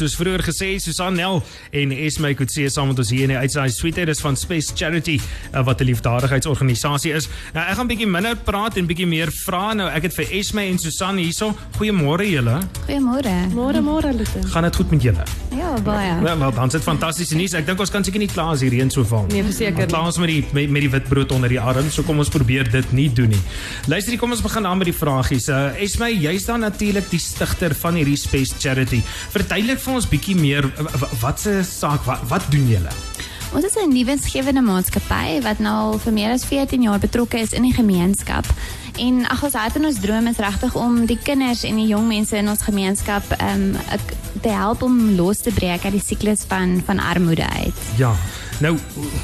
soos vroeër gesê, Susan Nel en Esme Kutse saam met ons hier in die uitsaai suite. Dis van Space Charity uh, wat 'n liefdadigheidsorganisasie is. Nou ek gaan bietjie minder praat en bietjie meer vra. Nou ek het vir Esme en Susan hierso. Goeiemôre julle. Goeiemôre. Môre môre Lutin. Gaan dit goed met julle? Ja, baie. Nou, wel, dan sit fantastiese nuus. Ek dink ons kan seker nie klaar as die reën so val. Nee, verseker Klaar ons met die met, met die witbrood onder die arm. So kom ons probeer dit nie doen nie. Luister, kom ons begin aan met die vragies. Uh, Esme, jy's dan natuurlik die stigter van hierdie Space Charity. Verduidelik vir ons bietjie meer wat se saak wat, wat doen julle? Ons is 'n nuwensgewende maatskappy wat nou al vir meer as 14 jaar betrokke is in die gemeenskap. En ag ons hart en ons droom is regtig om die kinders en die jong mense in ons gemeenskap um ek, te help om los te breek uit die siklus van van armoede uit. Ja. Nou,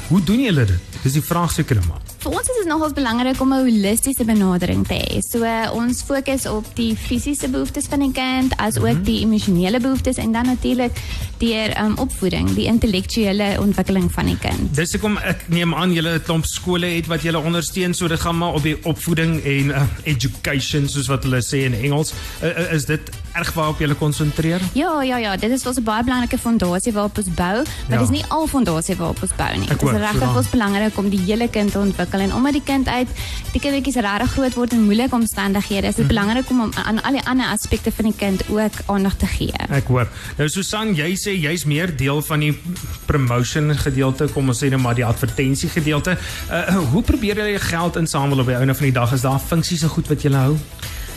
hoe doen julle dit? Dis die vraag seker maar. Vir ons is dit nogals belangrik om 'n holistiese benadering te hê. So uh, ons fokus op die fisiese behoeftes van die kind as ook die emosionele behoeftes en dan natuurlik deur um, opvoeding, die intellektuele ontwikkeling van die kind. Dis hoekom ek neem aan julle 'n klomp skole het wat julle ondersteun, so dit gaan maar op die opvoeding en uh, education soos wat hulle sê in Engels. Uh, uh, is dit erg waarop julle konsentreer? Ja, ja, ja, dit is ons 'n baie belangrike fondasie waarop ons bou, maar Ja. dis nie al fondasie waarop ons bou nie. Ek Dit is regtig vir ons belangrik om die hele kind te ontwikkel en omdat die kind uit die kindertjies regtig groot word in moeilike omstandighede, is dit Mhm. belangrik om aan al die ander aspekte van die kind ook aandag te gee. Ek hoor. Nou Susan, jy sê jy's meer deel van die promotion gedeelte, kom ons sê net maar die advertensie gedeelte. Uh, hoe probeer julle geld insamel op die einde van die dag? Is daar funksies en goed wat julle hou?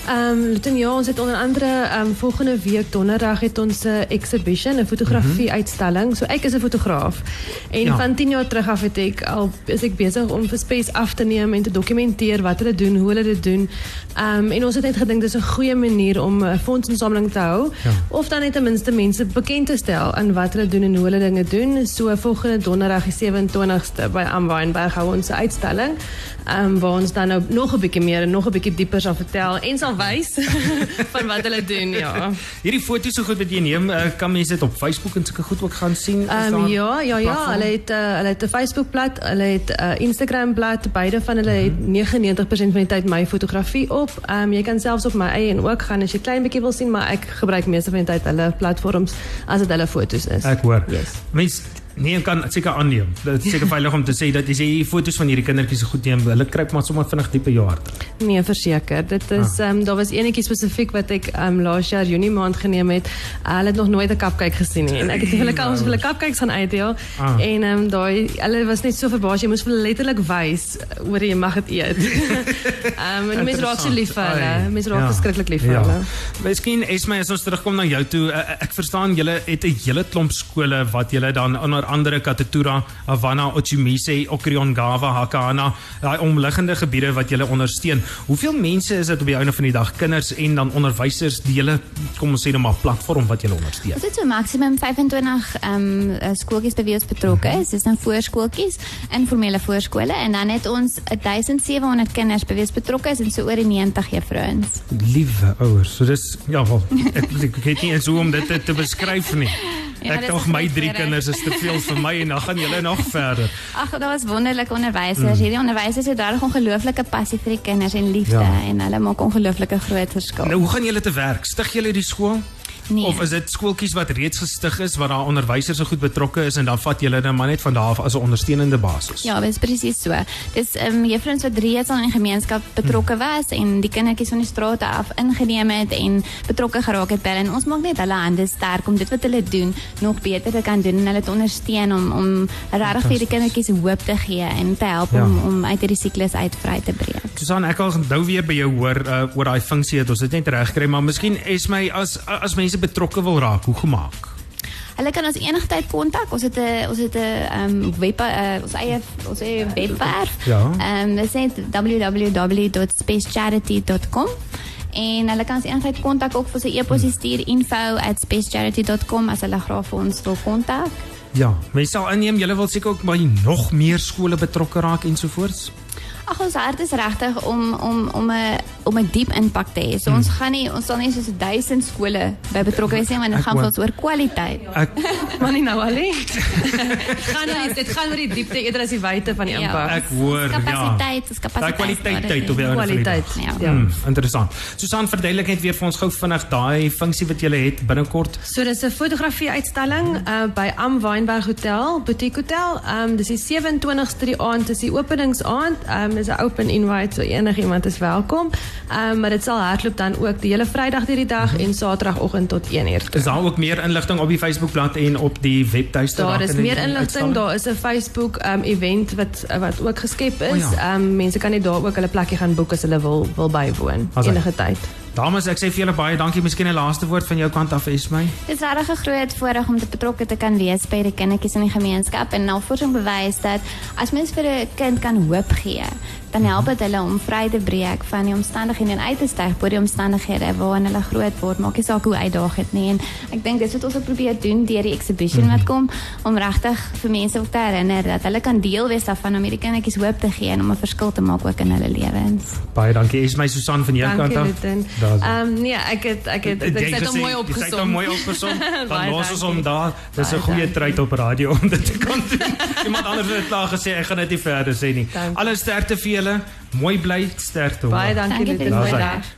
Ehm um, Lutin, ja, ons het onder andere ehm um, volgende week donderdag het ons 'n exhibition, 'n fotografie uitstalling. So ek is 'n fotograaf. En Ja. van 10 jaar terug af het ek al is ek besig om vir Space af te neem en te dokumenteer wat hulle doen, hoe hulle dit doen. Ehm um, en ons het net gedink dis 'n goeie manier om 'n fondsinsameling te hou Ja. of dan net ten minste mense bekend te stel aan wat hulle doen en hoe hulle dinge doen. So volgende donderdag die 27ste by Amweinberg hou ons 'n uitstalling. Ehm um, waar ons dan nou nog 'n bietjie meer en nog 'n bietjie dieper sal vertel en sal wys van wat hulle doen, ja. Hierdie foto's so goed wat jy neem, uh, kan mense dit op Facebook en sulke goed ook gaan sien? Daar ja, ja, ja, platform? hulle het uh, hulle het 'n Facebook bladsy, hulle het 'n uh, Instagram bladsy, beide van hulle het 99% van die tyd my fotografie op. Ehm um, jy kan selfs op my eie en ook gaan as jy klein bietjie wil sien, maar ek gebruik meeste van die tyd hulle platforms as dit hulle foto's is. Ek hoor. Yes. Mens nee, ek kan seker aanneem. Dit is seker veilig om te sê dat as jy hierdie foto's van hierdie kindertjies goed neem, hulle kruip maar sommer vinnig diep in jou hart. Nee, verseker. Dit is ehm um, daar was enetjie spesifiek wat ek ehm um, laas jaar Junie maand geneem het. Uh, hulle het nog nooit 'n cupcake gesien nie en ek het vir hulle kans vir hulle cupcakes gaan uitdeel. Ah. En ehm um, daai hulle was net so verbaas jy moes vir hulle letterlik wys oor jy mag dit eet. Ehm um, en mense raak so lief vir hulle. Mense raak ja. verskriklik lief vir Ja. hulle. Miskien Esme as ons terugkom na jou toe, uh, ek verstaan julle het 'n hele klomp skole wat julle dan onder andere Katatura, Havana, Ochimise, Okriongawa, Hakana, daai omliggende gebiede wat julle ondersteun. Hoeveel mense is dit op die einde van die dag, kinders en dan onderwysers die julle kom ons sê nou maar platform wat julle ondersteun? Ons het so maksimum 25 ehm um, skooltjies by wie ons betrokke is. Dis dan voorskooltjies, informele voorskole en dan het ons 1700 kinders by wie ons betrokke is en so oor die 90 juffrouens. Liewe ouers, so dis ja wel, ek, ek, ek weet nie eens hoe om dit te, te beskryf nie. Ja, ek dink my drie kinders is te veel vir my en dan gaan julle nog verder. Ag, daar was wonderlike onderwysers. Hierdie onderwysers het daar 'n ongelooflike passie vir die kinders en liefde Ja. en hulle maak ongelooflike groot verskil. Nou hoe gaan julle te werk? Stig julle die skool? Nee. Of is dit skooltjies wat reeds gestig is waar daar onderwysers so goed betrokke is en dan vat julle dan maar net van daar af as 'n ondersteunende basis? Ja, dit is presies so. Dis ehm um, juffrouens wat reeds al in die gemeenskap betrokke was en die kindertjies van die strate af ingeneem het en betrokke geraak het by hulle en ons maak net hulle hande sterk om dit wat hulle doen nog beter te kan doen en hulle te ondersteun om om regtig vir die kindertjies hoop te gee en te help Ja. om om uit hierdie siklus uit vry te breek. Susan, ek wil nou weer by jou hoor uh, oor daai funksie het ons dit net reg kry, maar miskien is my as as mense betrokke wil raak, hoe gemaak? Hulle kan ons enigtyd kontak. Ons het 'n ons het 'n ehm um, web uh, ons eie ons eie webwerf. Ja. Ehm um, dit sê www.spacecharity.com en hulle kan ons enigtyd kontak ook vir sy e-pos stuur info@spacecharity.com as hulle graag vir ons wil kontak. Ja, mense sal aanneem julle wil seker ook by nog meer skole betrokke raak ensovoorts. Ag ons hart is regtig om om om 'n om 'n diep impak te hê. So ons gaan nie ons sal nie soos 1000 skole by betrokke wees nie, maar dit gaan vir ons oor kwaliteit. Ek Maar nie nou alleen. gaan nie, dit gaan oor die diepte eerder as die wyte van die Ja. impak. ek hoor ja. Kapasiteit, dis Daai kapasiteit. kwaliteit tyd op die Kwaliteit. Ja. Ja. Hmm, interessant. Susan, verduidelik net weer vir ons gou vinnig daai funksie wat jy het binnekort. So dis 'n fotografie uitstalling uh, by Am Wynberg Hotel, Boutique Hotel. Um dis die 27ste die aand, dis die openingsaand. Um dis 'n open invite, so enigiemand is welkom. Um maar dit sal hardloop dan ook die hele Vrydag deur die dag en Saterdagoggend tot 1uur. Is daar ook meer inligting op die Facebookblad en op die webtuiste? Daar is meer inligting, daar is 'n Facebook um event wat wat ook geskep is. O ja. Um mense kan net daar ook hulle plekkie gaan boek as hulle wil wil bywoon hy- enige tyd. Dames, ek sê vir julle baie dankie. Miskien 'n laaste woord van jou kant af, Esmy. Dit is regtig 'n groot voorreg om betrokke te kan wees by die kindertjies in die gemeenskap en navorsing bewys dat as mens vir 'n kind kan hoop gee, dan help dit hulle om vry te breek van die omstandighede en uit te styg bo die omstandighede waarin hulle groot word. Maak nie saak hoe uitdagend nie en ek dink dis wat ons ook probeer doen deur die exhibition wat kom om regtig vir mense ook te herinner dat hulle kan deel wees daarvan om hierdie kindertjies hoop te gee en om 'n verskil te maak ook in hulle lewens. Baie dankie Esmy Susan van jou kant Dankie af. Daar's- Ehm nee, ek het ek het ek het hom mooi Jy het hom opgesom. mooi opgesom. Dan los ons dankie. hom daar. Dis 'n goeie dankie. tryd op radio om dit te kan doen. Iemand anders het klaar gesê ek gaan dit nie verder sê nie. Dankie. Alle sterkte vir julle. Mooi bly, sterkte. hoor. Baie dankie Dankie Ruben. Daar's hy. Goeiedag.